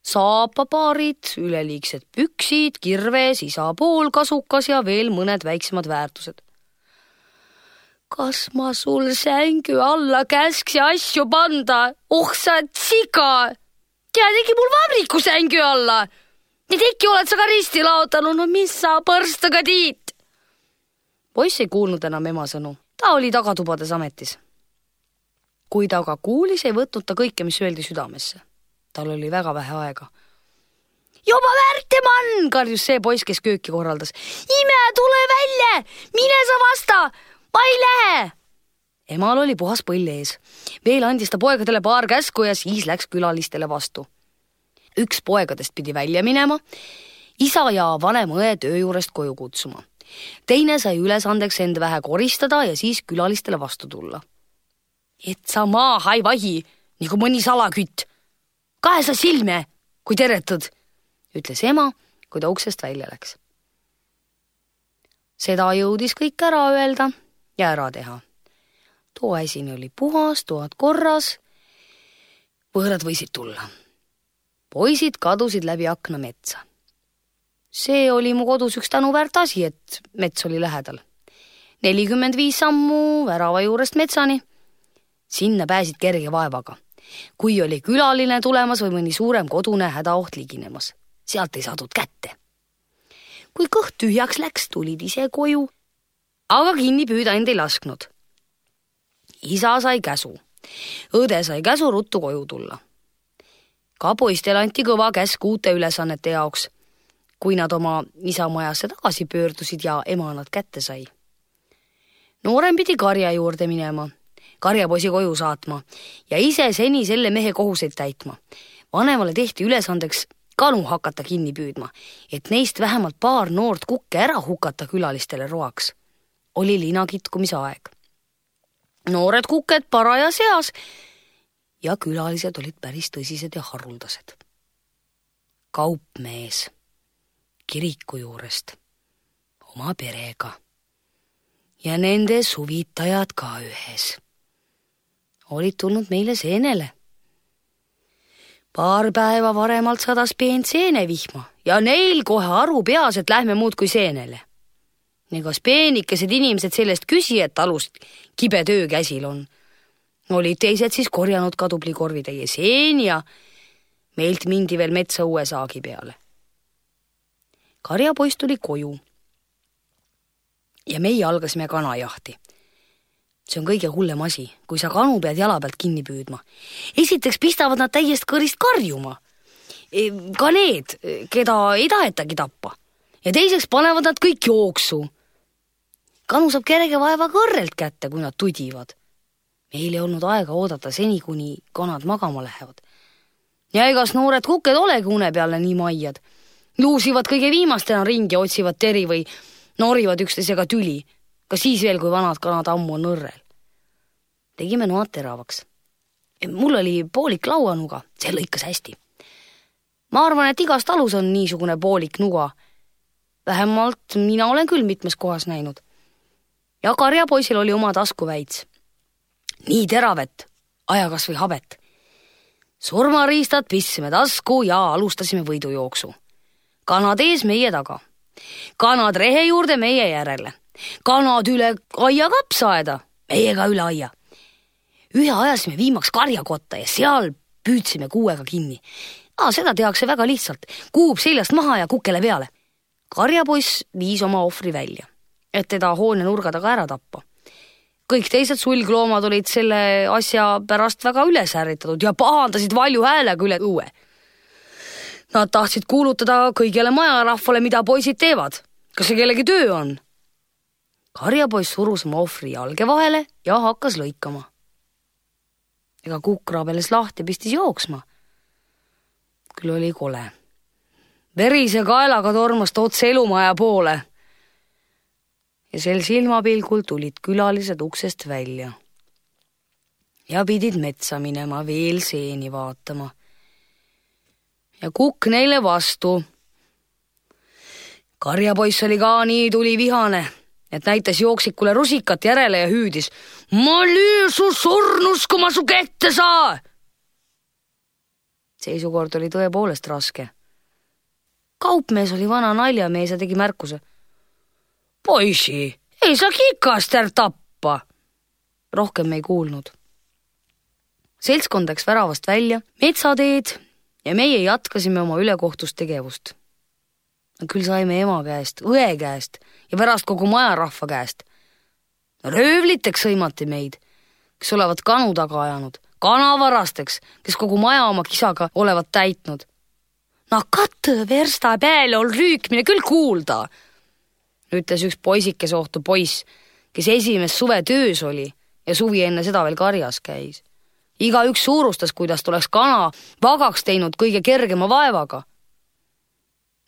saapapaarid, üleliigsed püksid, kirves, isa poolkasukas ja veel mõned väiksemad väärtused. kas ma sul sängu alla käsksin asju panda, oh sa siga! tead, äkki mul vabriku sängu alla? Et äkki oled sa ka risti laotanud, no mis sa põrstaga tiid? poiss ei kuulnud enam ema sõnu, ta oli tagatubades ametis kui ta aga kuulis, ei võtnud ta kõike, mis öeldi südamesse. tal oli väga vähe aega. juba Värtemann, karjus see poiss, kes kööki korraldas. ime, tule välja, mine sa vasta, ma ei lähe. emal oli puhas põll ees. veel andis ta poegadele paar käsku ja siis läks külalistele vastu. Üks poegadest pidi välja minema, isa ja vanem õe töö juurest koju kutsuma. teine sai ülesandeks end vähe koristada ja siis külalistele vastu tulla et sa maaha ei vahi nagu mõni salakütt. kahe sa silme, kui teretad, ütles ema, kui ta uksest välja läks. seda jõudis kõik ära öelda ja ära teha. toaesine oli puhas, toad korras. võõrad võisid tulla. Poisid kadusid läbi akna metsa. see oli mu kodus üks tänuväärt asi, et mets oli lähedal. nelikümmend viis sammu värava juurest metsani sinna pääsid kerge vaevaga. kui oli külaline tulemas või mõni suurem kodune hädaoht liginemas, sealt ei saadud kätte. kui kõht tühjaks läks, tulid ise koju, aga kinni püüda end ei lasknud. isa sai käsu, õde sai käsu ruttu koju tulla. Ka poistele anti kõva käsk uute ülesannete jaoks, kui nad oma isa majasse tagasi pöördusid ja ema nad kätte sai noorem pidi karja juurde minema karjapoisi koju saatma ja ise seni selle mehe kohuseid täitma. vanemale tehti ülesandeks kanu hakata kinni püüdma, et neist vähemalt paar noort kukke ära hukata külalistele roaks. oli lina kitkumise aeg. noored kuked parajas eas ja külalised olid päris tõsised ja haruldased. kaupmees kiriku juurest oma perega ja nende suvitajad ka ühes olid tulnud meile seenele. paar päeva varemalt sadas peent seenevihma ja neil kohe aru peas, et lähme muudkui seenele. ja kas peenikesed inimesed sellest küsijate alust kibe töö käsil on? Olid teised siis korjanud ka tubli korvitäie seeni ja meilt mindi veel metsa uue saagi peale. karjapoiss tuli koju. ja meie algasime kanajahti. see on kõige hullem asi, kui sa kanu pead jala pealt kinni püüdma. esiteks pistavad nad täiest kõrist karjuma. E, ka need, keda ei tahetagi tappa. ja teiseks panevad nad kõik jooksu. kanu saab kerge vaevaga õrrelt kätte, kui nad tudivad. Meil ei olnud aega oodata seni, kuni kanad magama lähevad ja egas noored kuked olegi une peale nii maiad. luusivad kõige viimastena ringi, otsivad teri või norivad üksteisega tüli, ka siis veel, kui vanad kanad ammu on õrrel. tegime noad teravaks. mul oli poolik lauanuga, see lõikas hästi. ma arvan, et igas talus on niisugune poolik nuga. vähemalt mina olen küll mitmes kohas näinud. ja karjapoisil oli oma taskuväits. Nii terav, et aja kas või habet surmariistad pistsime tasku ja alustasime võidujooksu. kanad ees, meie taga. kanad rehe juurde, meie järele. kanad üle aia kapsaaeda, meie ka üle aia. ühe ajasime viimaks karjakotta ja seal püüdsime kuuega kinni. seda tehakse väga lihtsalt, kuub seljast maha ja kukele peale. karjapoiss viis oma ohvri välja, et teda hoone nurga taga ära tappa kõik teised sulgloomad olid selle asja pärast väga üles ärritatud ja pahandasid valju häälega üle õue. Nad tahtsid kuulutada kõigile majarahvale, mida poisid teevad. kas see kellegi töö on? karjapoiss surus oma ohvri jalge vahele ja hakkas lõikama. ega kukk rabeles lahti, pistis jooksma. küll oli kole. verise kaelaga tormas ta otse elumaja poole ja sel silmapilgul tulid külalised uksest välja. ja pidid metsa minema veel seeni vaatama. ja kukk neile vastu. karjapoiss oli ka nii tulivihane, et näitas jooksikule rusikat järele ja hüüdis. ma löön su surnus, kui ma su kätte saa. seisukord oli tõepoolest raske. kaupmees oli vana naljamees ja tegi märkuse poisi, ei saa kikaster tappa. rohkem ei kuulnud. seltskond läks väravast välja, metsateed ja meie jätkasime oma ülekohtust tegevust. küll saime ema käest, õe käest ja pärast kogu majarahva käest. röövliteks sõimati meid, kes olevat kanu taga ajanud, kanavarasteks, kes kogu maja oma kisaga olevat täitnud. no katte versta peale on rüükmine küll kuulda ütles üks poisikese ohtu poiss, kes esimest suve töös oli ja suvi enne seda veel karjas käis. igaüks suurustas, kuidas ta oleks kana vagaks teinud kõige kergema vaevaga.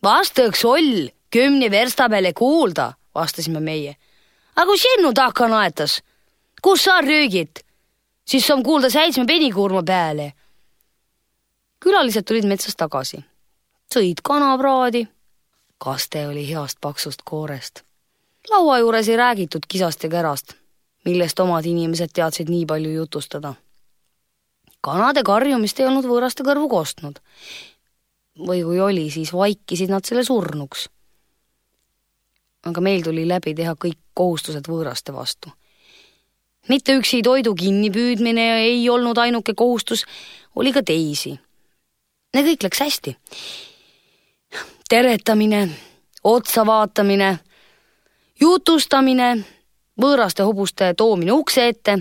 vastaks oll, kümne versta peale kuulda, vastasime meie. aga kui sinu takka naetas, kus sa röögid, siis on kuulda seitsme penikuurma peale. külalised tulid metsast tagasi, sõid kanapraadi kaste oli heast paksust koorest. laua juures ei räägitud kisast ja kärast, millest omad inimesed teadsid nii palju jutustada. kanade karjumist ei olnud võõraste kõrvu kostnud. või kui oli, siis vaikisid nad selle surnuks. aga meil tuli läbi teha kõik kohustused võõraste vastu. mitte üksi toidu kinnipüüdmine ei olnud ainuke kohustus, oli ka teisi. ja kõik läks hästi teretamine, otsa vaatamine, jutustamine, võõraste hobuste toomine ukse ette.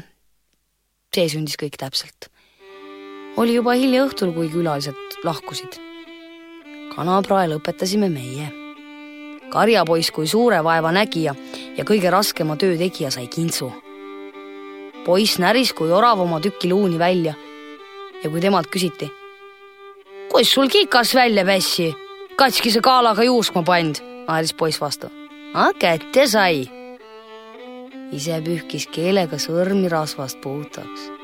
see sündis kõik täpselt. oli juba hilja õhtul, kui külalised lahkusid. kanaprae lõpetasime meie. karjapoiss kui suure vaeva nägija ja kõige raskema töö tegija sai kintsu. poiss näris kui orav oma tüki luuni välja ja kui temalt küsiti, kus sul kikas välja pässi katskise kaalaga juuskma pand, naeris poiss vastu. kätte sai. ise pühkis keelega sõrmi rasvast puhtaks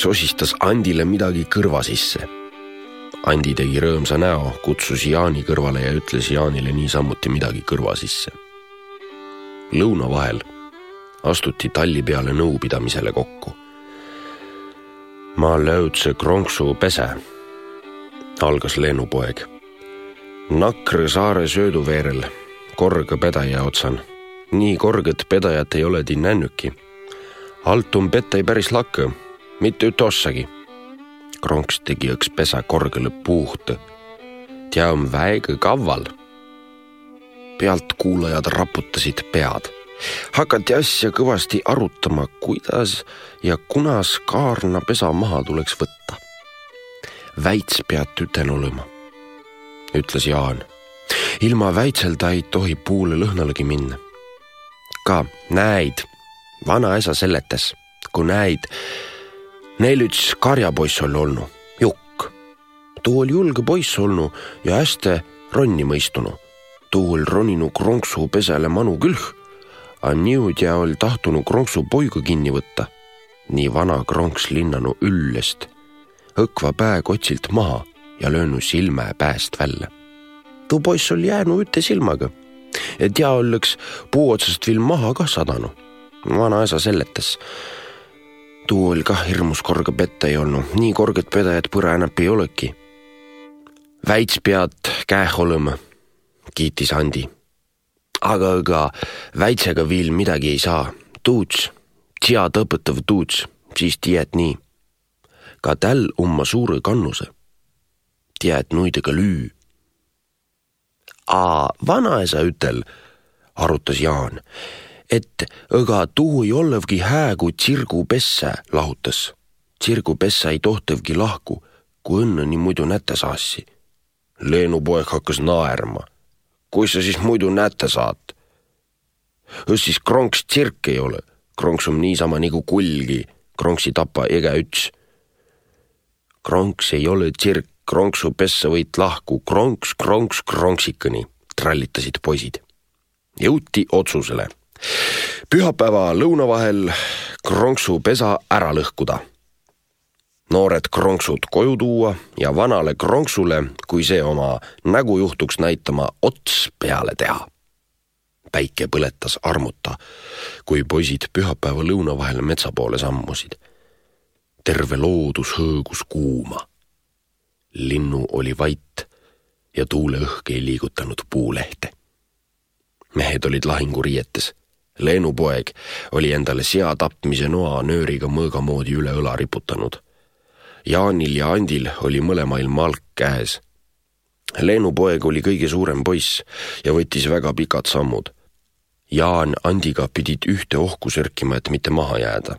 poeg sosistas Andile midagi kõrva sisse. Andi tegi rõõmsa näo, kutsus Jaani kõrvale ja ütles Jaanile niisamuti midagi kõrva sisse. lõuna vahel astuti talli peale nõupidamisele kokku. ma löödse kronksu pese, algas Leenu poeg. Nakre saare sööduveerel, korga pedaja otsan. nii korget pedajat ei ole tii nännüki Altum pettei päris lakkõ, mitte üt ossagi. Kronks tegi õks pesa korgõle puuht. tea on väega kavval. pealtkuulajad raputasid pead. hakati asja kõvasti arutama, kuidas ja kunas kaarna pesa maha tuleks võtta. väits pead tüten olema, ütles Jaan. ilma väitselda ei tohi puule lõhnalegi minna. ka näid vanaisa seletas, kui näid, neil üks karjapoiss oli olnud, Jukk. tuu oli julge poiss olnud ja hästi ronni mõistunu. tuu oli roninu kronksu pesele manu külh, a nüüd ja oli tahtunu kronksu poiga kinni võtta. nii vana kronks linnanu üllest, õkva pää kotsilt maha ja löönu silme pääst välja. tuu poiss oli jäänud üte silmaga, et ja oleks puu otsast veel maha kah sadanud vanaisa seletas. Tuu oli kah hirmus korge petta ei olnud, nii korget pedajat põra enam ei olegi. väits pead käeh olema, kiitis Andi. aga ega väitsega viil midagi ei saa, tuuts, sead õpetav tuuts, siis tied nii. ka täl oma suure kannuse. tied nuidega lüü. A vanaisa ütel, arutas Jaan et õga tuu ei olevgi hää, kui tsirgupessa lahutas. tsirgupessa ei tohtevgi lahku, kui õnneni muidu näte saassi. Leenu poeg hakkas naerma. kus sa siis muidu näte saad? siis kronks tsirk ei ole, kronks on niisama nagu kulgi, kronksi tapa ega üts. kronks ei ole tsirk, kronksu pessa võit lahku, kronks, kronks, kronksikõni, trallitasid poisid. jõuti otsusele pühapäeva lõuna vahel kronksupesa ära lõhkuda. noored kronksud koju tuua ja vanale kronksule, kui see oma nägu juhtuks näitama, ots peale teha. päike põletas armuta, kui poisid pühapäeva lõuna vahel metsa poole sammusid. terve loodus hõõgus kuuma. linnu oli vait ja tuuleõhk ei liigutanud puulehte. mehed olid lahinguriietes Leenu poeg oli endale sea tapmise noa nööriga mõõga moodi üle õla riputanud. Jaanil ja Andil oli mõlemail malk käes. Leenu poeg oli kõige suurem poiss ja võttis väga pikad sammud. Jaan Andiga pidid ühte ohku sörkima, et mitte maha jääda.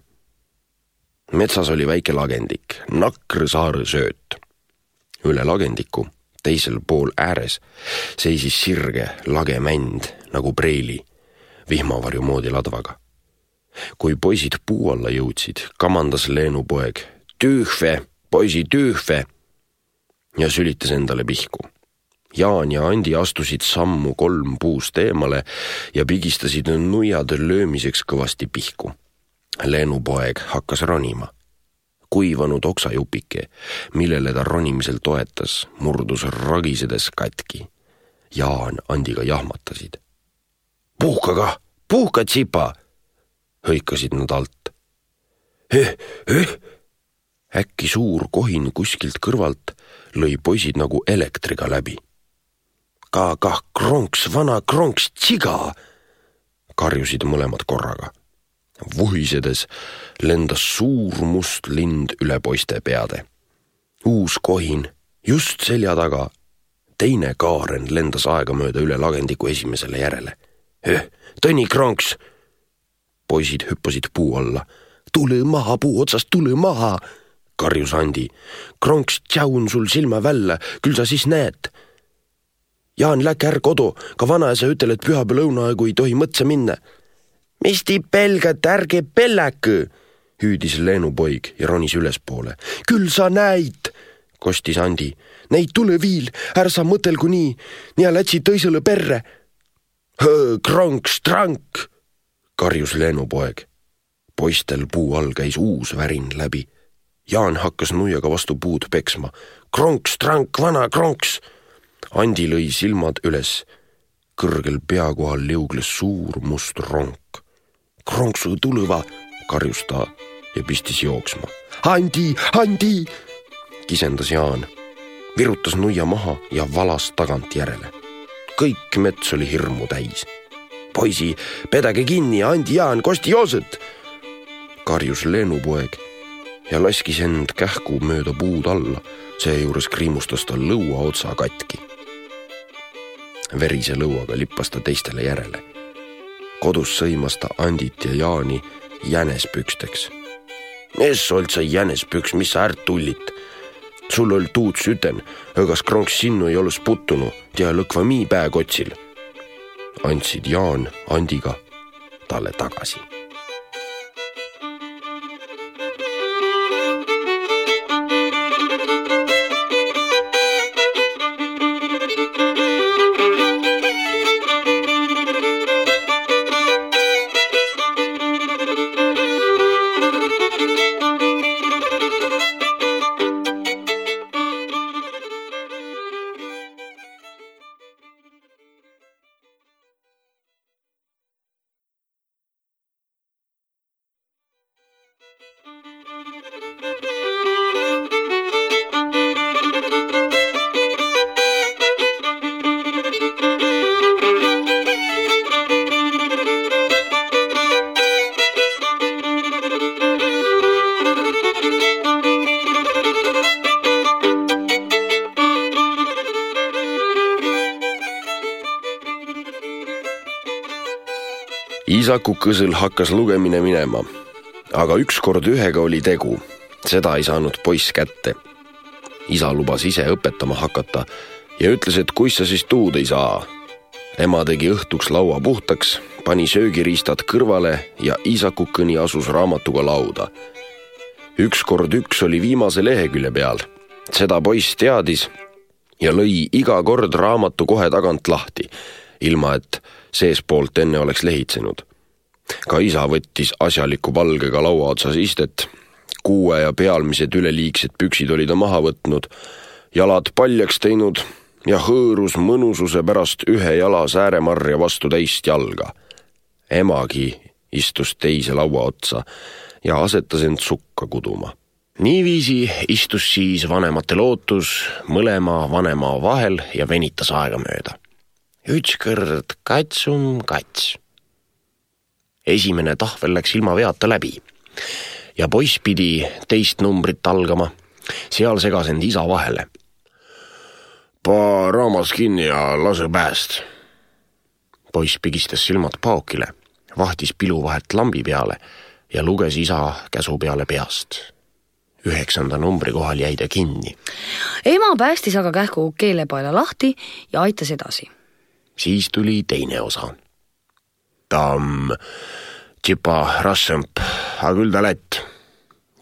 metsas oli väike lagendik, Nakr saare sööt. üle lagendiku, teisel pool ääres, seisis sirge lage mänd nagu preili vihmavarju moodi ladvaga. kui poisid puu alla jõudsid, kamandas Leenu poeg tüühve, poisi tüühve ja sülitas endale pihku. Jaan ja Andi astusid sammu kolm puust eemale ja pigistasid nuiade löömiseks kõvasti pihku. Leenu poeg hakkas ronima. kuivanud oksajupike, millele ta ronimisel toetas, murdus ragisedes katki. Jaan Andiga jahmatasid puhka kah, puhka, tsipa, hõikasid nad alt. eh, eh. äkki suur kohin kuskilt kõrvalt lõi poisid nagu elektriga läbi. ka kah kronks, vana kronks, tsiga, karjusid mõlemad korraga. vuhisedes lendas suur must lind üle poiste peade. uus kohin just selja taga teine kaaren lendas aegamööda üle lagendiku esimesele järele Tõni Kronks. poisid hüppasid puu alla. tule maha puu otsast, tule maha, karjus Andi. Kronks, tšaun sul silma välja, küll sa siis näed. Jaan, läke är kodu, ka vanaisa ütel, et pühapäeva lõuna aegu ei tohi mõtse minna. mis te pelgate, ärge pelläkõ, hüüdis Leenu poig ja ronis ülespoole. küll sa näid, kostis Andi. Neid tule viil, ära sa mõtelgu nii, nii lätsi tõisele perre kronk-strank, karjus Leenu poeg. poistel puu all käis uus värin läbi. Jaan hakkas nuiaga vastu puud peksma. kronks, trank, vana kronks. Andi lõi silmad üles. kõrgel pea kohal liugles suur must ronk. kronksu tulõva, karjus ta ja pistis jooksma. Andi, Andi, kisendas Jaan, virutas nuia maha ja valas tagantjärele. Kõik mets oli hirmu täis. poisi, pedage kinni, Andi, Jaan, kosti joosõt karjus lennupoeg ja laskis end kähku mööda puud alla, seejuures kriimustas ta lõua otsa katki. verise lõuaga lippas ta teistele järele. kodus sõimas ta Andit ja Jaani jänespüksteks. mis üldse jänespüks, mis sa ärt tullit? Sul oli tuud süten, õgas kronks sinnu ei olõs puttunu, tea lõkva mii pääkotsil. andsid Jaan Andiga talle tagasi isaku kõsõl hakkas lugemine minema, aga ükskord ühega oli tegu, seda ei saanud poiss kätte. isa lubas ise õpetama hakata ja ütles, et kuis sa siis tuud ei saa. ema tegi õhtuks laua puhtaks, pani söögiriistad kõrvale ja isakukõni asus raamatuga lauda. ükskord üks oli viimase lehekülje peal, seda poiss teadis ja lõi iga kord raamatu kohe tagant lahti, ilma et seespoolt enne oleks lehitsenud ka isa võttis asjaliku valgega laua otsas istet. kuue ja pealmised üleliigsed püksid oli ta maha võtnud, jalad paljaks teinud ja hõõrus mõnususe pärast ühe jala sääremarja vastu teist jalga. emagi istus teise laua otsa ja asetas end sukka kuduma. niiviisi istus siis vanemate lootus mõlema vanema vahel ja venitas aegamööda. ükskord katsum kats esimene tahvel läks ilma veata läbi ja poiss pidi teist numbrit algama. seal segas end isa vahele. paa raamas kinni ja lase pääst. poiss pigistas silmad paokile, vahtis pilu vahet lambi peale ja luges isa käsu peale peast. üheksanda numbri kohal jäi ta kinni. ema päästis aga kähku keelepaela lahti ja aitas edasi. siis tuli teine osa tamm, tsipa rassõmp, aga küll ta lätt,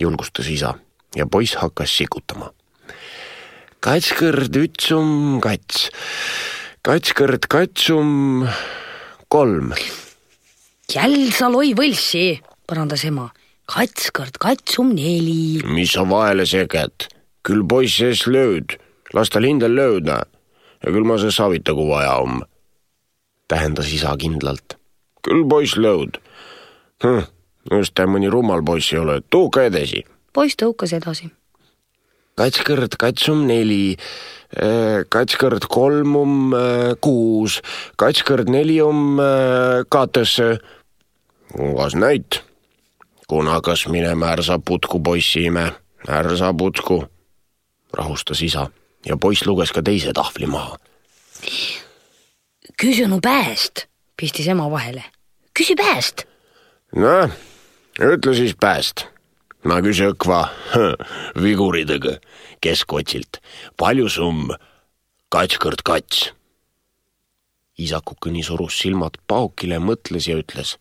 julgustas isa ja poiss hakkas sikutama. katskõrd ütsum kats, katskõrd katsum kolm. jäll sa loi võlssi, parandas ema. katskõrd katsum neli. mis sa vahele segad, küll poiss ees lööd, las tal hindel lööda ja küll ma see savita, kui vaja on, tähendas isa kindlalt küll poiss lõud hm,. just mõni rumal poiss ei ole, tõuka edasi. poiss tõukas edasi. katskõrd katsum neli, äh, katskõrd kolmum äh, kuus, katskõrd nelium äh, kaatesse. kas näit? kunakas minema ärsa putku poissime, ärsa putku, rahustas isa ja poiss luges ka teise tahvli maha. küsinu pääst pistis ema vahele. küsi pääst. noh, ütle siis pääst. ma küsin õkva [laughs] viguridega keskotsilt. palju summ katskõrd kats? isakukene surus silmad paukile, mõtles ja ütles.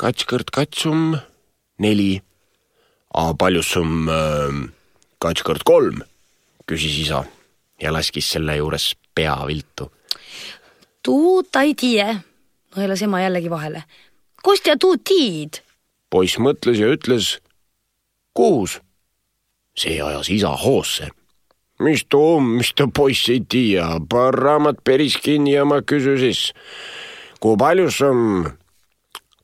katskõrd katsum neli. palju summ äh, katskõrd kolm? küsis isa ja laskis selle juures pea viltu tuud ta ei tie, nõelas ema jällegi vahele. kust ja tuud tiid? poiss mõtles ja ütles kuus. see ajas isa hoosse. mis too, mis ta poiss ei tea, paar raamat päris kinni ja ma küsin siis, kui palju see on?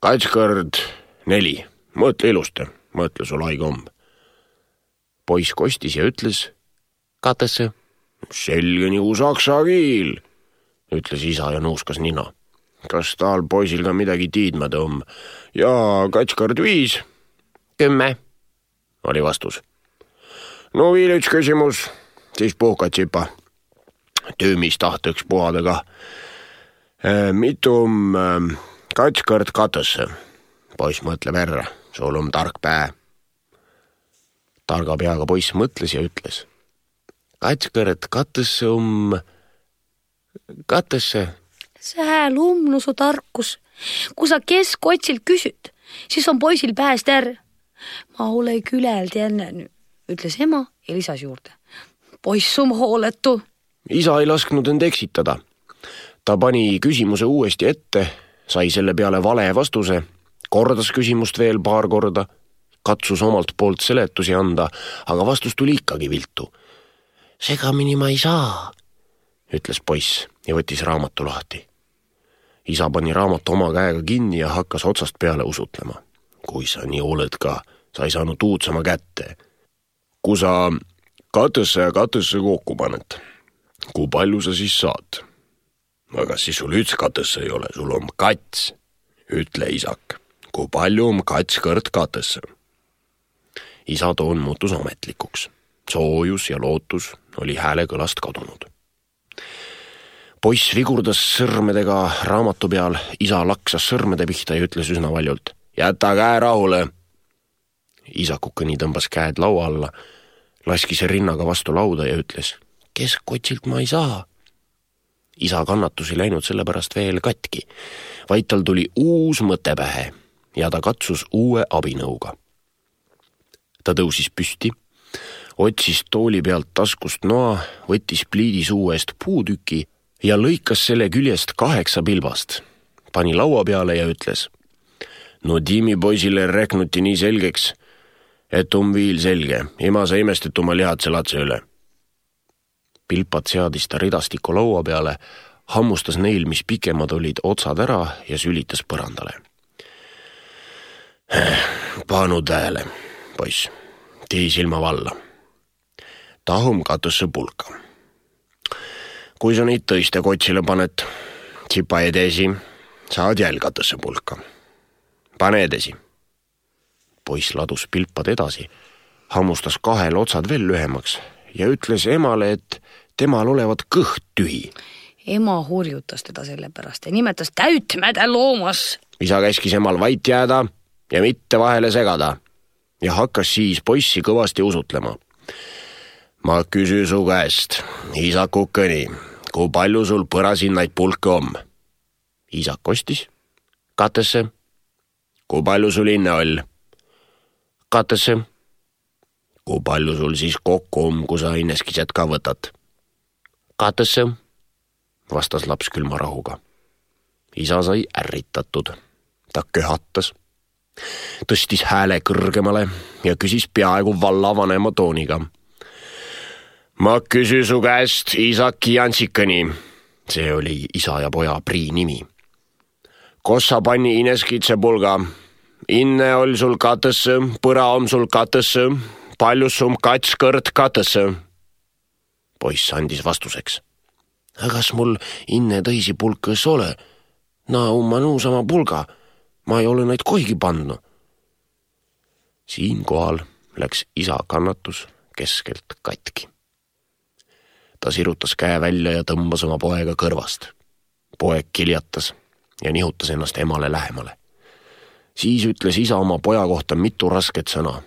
kats kord neli, mõtle ilusti, mõtle sul haige on. poiss kostis ja ütles katesse. selge nagu saksa keel, ütles isa ja nuuskas nina kas tal poisil ka midagi tiidma tõmb ja kats kord viis. kümme, oli vastus. no veel üks küsimus, siis puhkad sipa. töömis tahtaks puhada kah. Äh, mitu äh, kats kord katesse? poiss mõtleb ära, sul on tark päev. targa peaga poiss mõtles ja ütles. kats kord katesse um, katesse sääl umnu su tarkus. kui sa keskotsilt küsid, siis on poisil pääst ärr. ma ole küleld enne, ütles ema ja lisas juurde. poiss on hooletu. isa ei lasknud end eksitada. ta pani küsimuse uuesti ette, sai selle peale vale vastuse, kordas küsimust veel paar korda, katsus omalt poolt seletusi anda, aga vastus tuli ikkagi viltu. segamini ma ei saa, ütles poiss ja võttis raamatu lahti isa pani raamatu oma käega kinni ja hakkas otsast peale usutlema. kui sa nii oled ka, sa ei saanud uudsama kätte. kui sa katesse ja katesse kokku paned, kui palju sa siis saad? aga siis sul üldse katesse ei ole, sul on kats, ütle isak. kui palju on kats kõrd katesse? isa toon muutus ametlikuks. soojus ja lootus oli hääle kõlast kadunud poiss vigurdas sõrmedega raamatu peal, isa laksas sõrmede pihta ja ütles üsna valjult. jäta käe rahule. isakukene tõmbas käed laua alla, laskis rinnaga vastu lauda ja ütles. keskkotsilt ma ei saa. isa kannatus ei läinud sellepärast veel katki, vaid tal tuli uus mõte pähe ja ta katsus uue abinõuga. ta tõusis püsti otsis tooli pealt taskust noa, võttis pliidisuu eest puutüki ja lõikas selle küljest kaheksa pilbast, pani laua peale ja ütles. no Tiimi poisile rääknuti nii selgeks, et on viil selge, ema sa imestet oma lihad selatse üle. pilpad seadis ta ridastiku laua peale, hammustas neil, mis pikemad olid, otsad ära ja sülitas põrandale. panu tähele, poiss, tee silma valla. tahum katusse pulka kui sa neid tõiste kotsile paned, tsipa edasi, saad jälgadesse pulka. pane edasi. poiss ladus pilpad edasi, hammustas kahel otsad veel lühemaks ja ütles emale, et temal olevat kõht tühi. ema hurjutas teda selle pärast ja nimetas täitmäde loomas. isa käskis emal vait jääda ja mitte vahele segada ja hakkas siis poissi kõvasti usutlema. ma küsin su käest, isakukene kui palju sul põrasinnaid pulka on? isak ostis katesse. kui palju sul hinne all? katesse. kui palju sul siis kokku on, kui sa hinneskised ka võtad? katesse, vastas laps külma rahuga. isa sai ärritatud, ta köhatas, tõstis hääle kõrgemale ja küsis peaaegu vallavanema tooniga ma küsin su käest Isak Jansikani, see oli isa ja poja prii nimi. kossa panni ineskitse pulga, inne ol sul katesse, põra on sul katesse, palju sum kats kõrd katesse? poiss andis vastuseks. kas mul inne tõisi pulkas ole? na umma nuusama pulga, ma ei ole neid kohigi pannud. siinkohal läks isa kannatus keskelt katki ta sirutas käe välja ja tõmbas oma poega kõrvast. poeg kiljatas ja nihutas ennast emale lähemale. siis ütles isa oma poja kohta mitu rasket sõna.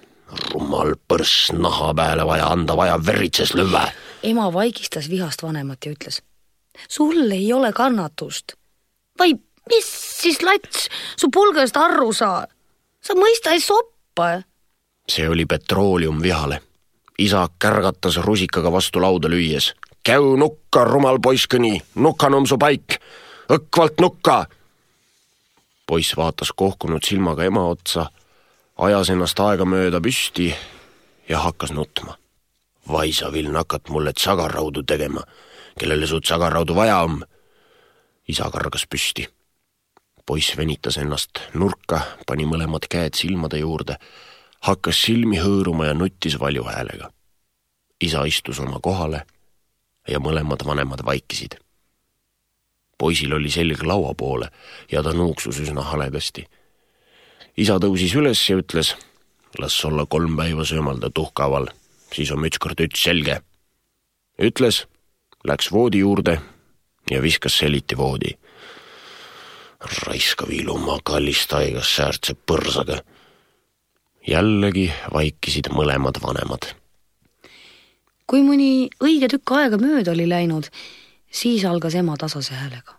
rumal põrss, naha peale vaja anda, vaja veritses lüüa. ema vaigistas vihast vanemat ja ütles. sul ei ole kannatust. või mis siis lats, su pulgast aru saa. sa mõista ei soppa. see oli petrooleum vihale isa kärgatas rusikaga vastu lauda lüües. käu nukka, rumal poiskõni, nukanum su paik, õkvalt nukka. poiss vaatas kohkunud silmaga ema otsa, ajas ennast aegamööda püsti ja hakkas nutma. Vaisavil nakat mulle sagarraudu tegema, kellele suud sagarraudu vaja on. isa kargas püsti. poiss venitas ennast nurka, pani mõlemad käed silmade juurde, hakkas silmi hõõruma ja nuttis valju häälega. isa istus oma kohale ja mõlemad vanemad vaikisid. poisil oli selg laua poole ja ta nuuksus üsna haledasti. isa tõusis üles ja ütles las olla kolm päeva söömalda tuhkaval, siis on müts kord üts selge. ütles, läks voodi juurde ja viskas seliti voodi. raiskav ilumaa kallist haigas säärtse põrsaga. Jällegi vaikisid mõlemad vanemad. kui mõni õige tükk aega mööda oli läinud, siis algas ema tasase häälega.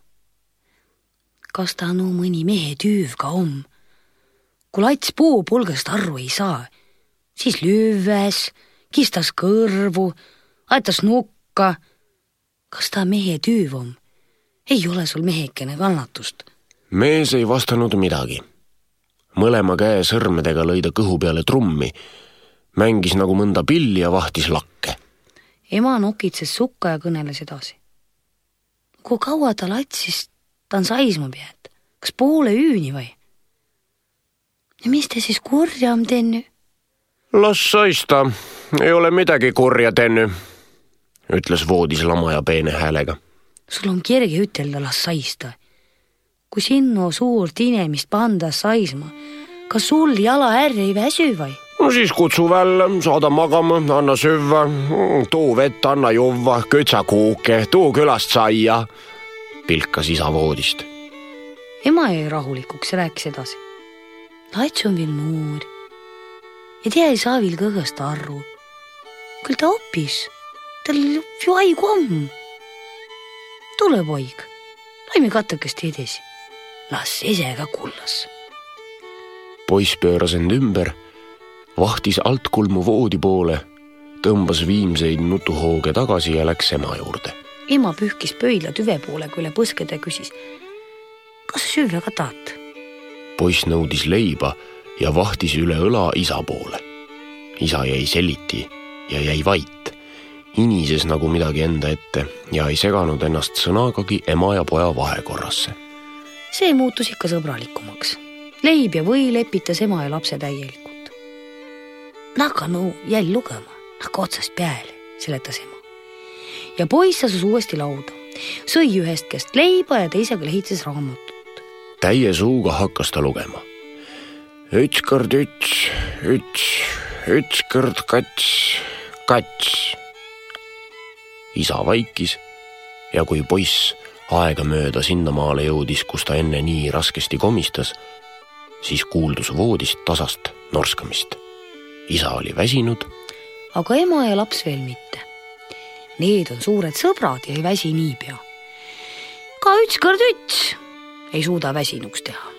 kas ta no mõni mehe tüüv ka on? kui lats puupulgast aru ei saa, siis lüües, kistas kõrvu, aetas nukka. kas ta mehe tüüv on? ei ole sul mehekene kannatust. mees ei vastanud midagi. Mõlema käe sõrmedega lõi ta kõhu peale trummi, mängis nagu mõnda pilli ja vahtis lakke. ema nokitses sukka ja kõneles edasi. kui kaua ta latsis, ta on saisma pidanud, kas poole ööni või? ja mis te siis kurja on teinud? las saista, ei ole midagi kurja teinud, ütles voodis lamaja peene häälega. sul on kerge ütelda, las saista. Kui sinna suurt inimest panda saisma, kas sul jala ärr ei väsi või? no siis kutsu välja, saada magama, anna süüa, too vett, anna juua, kütsa kuuke, too külast saia, pilkas isa voodist. ema jäi rahulikuks ja rääkis edasi lats on veel noor ja tea ei saa veel kõigest aru. küll ta õppis, tal ju haigu on. tule poeg, lähme katukest edasi, las ise ka kullas. poiss pööras end ümber, vahtis altkulmu voodi poole, tõmbas viimseid nutuhooge tagasi ja läks ema juurde. ema pühkis pöidla tüve poolega üle põskede ja küsis. kas süüa ka tahad? poiss nõudis leiba ja vahtis üle õla isa poole. isa jäi seliti ja jäi vait, inises nagu midagi enda ette ja ei seganud ennast sõnagagi ema ja poja vahekorrasse. See muutus ikka sõbralikumaks. leib ja või lepitas ema ja lapse täielikult. hakka no jälle lugema, hakka otsast peale, seletas ema. ja poiss asus uuesti lauda, sõi ühest käest leiba ja teisega lehitses raamatut täie suuga hakkas ta lugema. üks kord üks, üks, üks kord kats, kats. isa vaikis ja kui poiss aegamööda sinnamaale jõudis, kus ta enne nii raskesti komistas, siis kuuldus voodist tasast norskamist. isa oli väsinud. aga ema ja laps veel mitte. Need on suured sõbrad ja ei väsi niipea. ka üks kord üks ei suuda väsinuks teha